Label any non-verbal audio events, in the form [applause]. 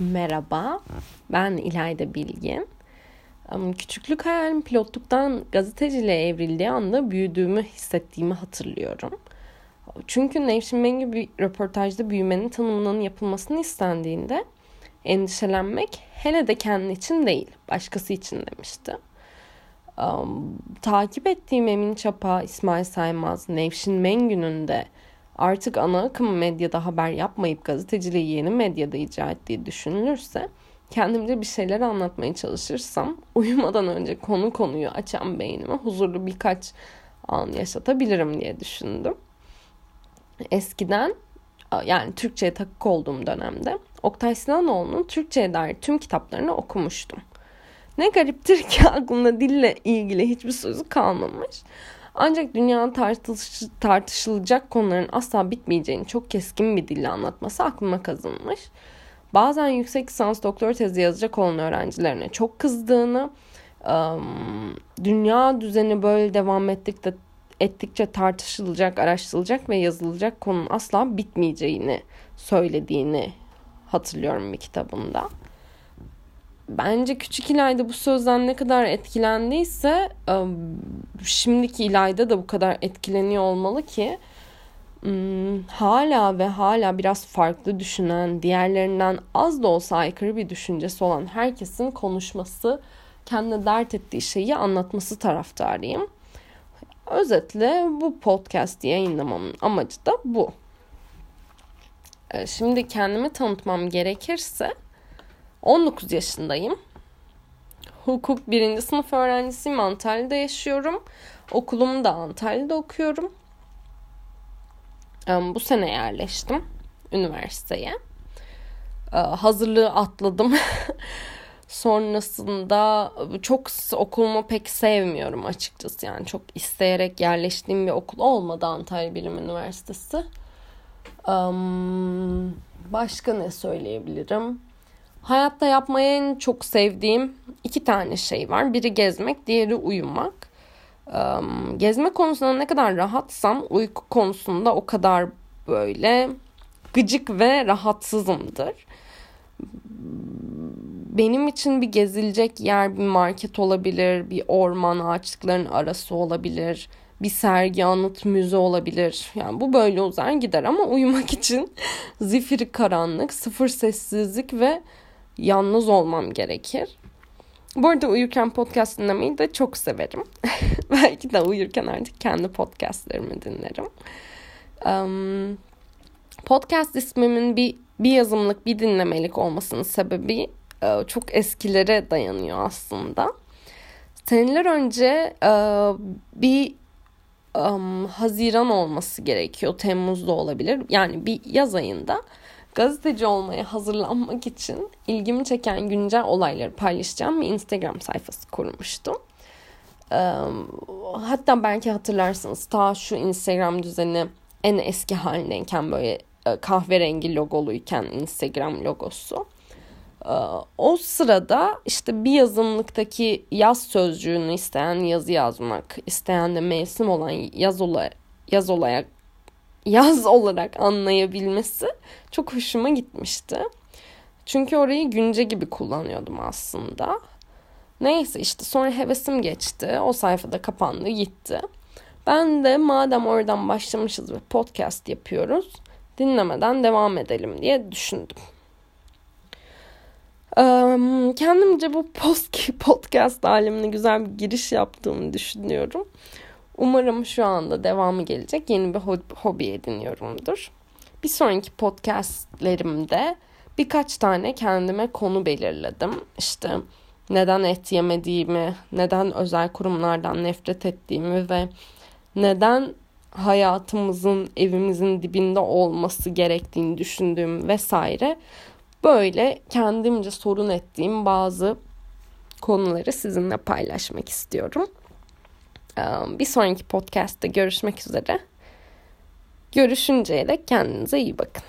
Merhaba, ben İlayda Bilgin. Küçüklük hayalim pilotluktan gazeteciliğe evrildiği anda büyüdüğümü hissettiğimi hatırlıyorum. Çünkü Nevşin Mengü bir röportajda büyümenin tanımının yapılmasını istendiğinde endişelenmek hele de kendi için değil, başkası için demişti. Um, takip ettiğim Emin Çapa, İsmail Saymaz, Nevşin Mengü'nün de artık ana akım medyada haber yapmayıp gazeteciliği yeni medyada icra ettiği düşünülürse kendimce bir şeyler anlatmaya çalışırsam uyumadan önce konu konuyu açan beynime huzurlu birkaç an yaşatabilirim diye düşündüm. Eskiden yani Türkçe'ye takık olduğum dönemde Oktay Sinanoğlu'nun Türkçe'ye dair tüm kitaplarını okumuştum. Ne gariptir ki [laughs] aklımda dille ilgili hiçbir sözü kalmamış. Ancak dünyanın tartış tartışılacak konuların asla bitmeyeceğini çok keskin bir dille anlatması aklıma kazınmış. Bazen yüksek lisans doktor tezi yazacak olan öğrencilerine çok kızdığını, dünya düzeni böyle devam ettikçe, ettikçe tartışılacak, araştırılacak ve yazılacak konunun asla bitmeyeceğini söylediğini hatırlıyorum bir kitabında bence küçük İlayda bu sözden ne kadar etkilendiyse şimdiki İlayda da bu kadar etkileniyor olmalı ki hala ve hala biraz farklı düşünen, diğerlerinden az da olsa aykırı bir düşüncesi olan herkesin konuşması, kendine dert ettiği şeyi anlatması taraftarıyım. Özetle bu podcast yayınlamamın amacı da bu. Şimdi kendimi tanıtmam gerekirse 19 yaşındayım. Hukuk birinci sınıf öğrencisiyim. Antalya'da yaşıyorum. Okulumu da Antalya'da okuyorum. Bu sene yerleştim üniversiteye. Hazırlığı atladım. [laughs] Sonrasında çok okulumu pek sevmiyorum açıkçası. Yani çok isteyerek yerleştiğim bir okul olmadı Antalya Bilim Üniversitesi. Başka ne söyleyebilirim? Hayatta yapmayı en çok sevdiğim iki tane şey var. Biri gezmek, diğeri uyumak. Gezme konusunda ne kadar rahatsam uyku konusunda o kadar böyle gıcık ve rahatsızımdır. Benim için bir gezilecek yer bir market olabilir, bir orman ağaçlıkların arası olabilir, bir sergi, anıt, müze olabilir. Yani bu böyle uzar gider ama uyumak [laughs] için zifiri karanlık, sıfır sessizlik ve yalnız olmam gerekir. Bu arada uyurken podcast dinlemeyi de çok severim. [laughs] Belki de uyurken artık kendi podcastlerimi dinlerim. Um, podcast ismimin bir, bir yazımlık bir dinlemelik olmasının sebebi uh, çok eskilere dayanıyor aslında. Seneler önce uh, bir um, Haziran olması gerekiyor. Temmuz'da olabilir. Yani bir yaz ayında gazeteci olmaya hazırlanmak için ilgimi çeken güncel olayları paylaşacağım bir Instagram sayfası kurmuştum. Hatta belki hatırlarsınız ta şu Instagram düzeni en eski halindeyken böyle kahverengi logoluyken Instagram logosu. O sırada işte bir yazımlıktaki yaz sözcüğünü isteyen yazı yazmak, isteyen de mevsim olan yaz, olay, yaz olarak [laughs] yaz olarak anlayabilmesi çok hoşuma gitmişti. Çünkü orayı günce gibi kullanıyordum aslında. Neyse işte sonra hevesim geçti. O sayfada kapandı gitti. Ben de madem oradan başlamışız ve podcast yapıyoruz dinlemeden devam edelim diye düşündüm. Kendimce bu [laughs] podcast alemine güzel bir giriş yaptığımı düşünüyorum. Umarım şu anda devamı gelecek yeni bir hobi ediniyorumdur. Bir sonraki podcastlerimde birkaç tane kendime konu belirledim. İşte neden et yemediğimi, neden özel kurumlardan nefret ettiğimi ve neden hayatımızın evimizin dibinde olması gerektiğini düşündüğüm vesaire böyle kendimce sorun ettiğim bazı konuları sizinle paylaşmak istiyorum. Bir sonraki podcast'te görüşmek üzere. Görüşünceye dek kendinize iyi bakın.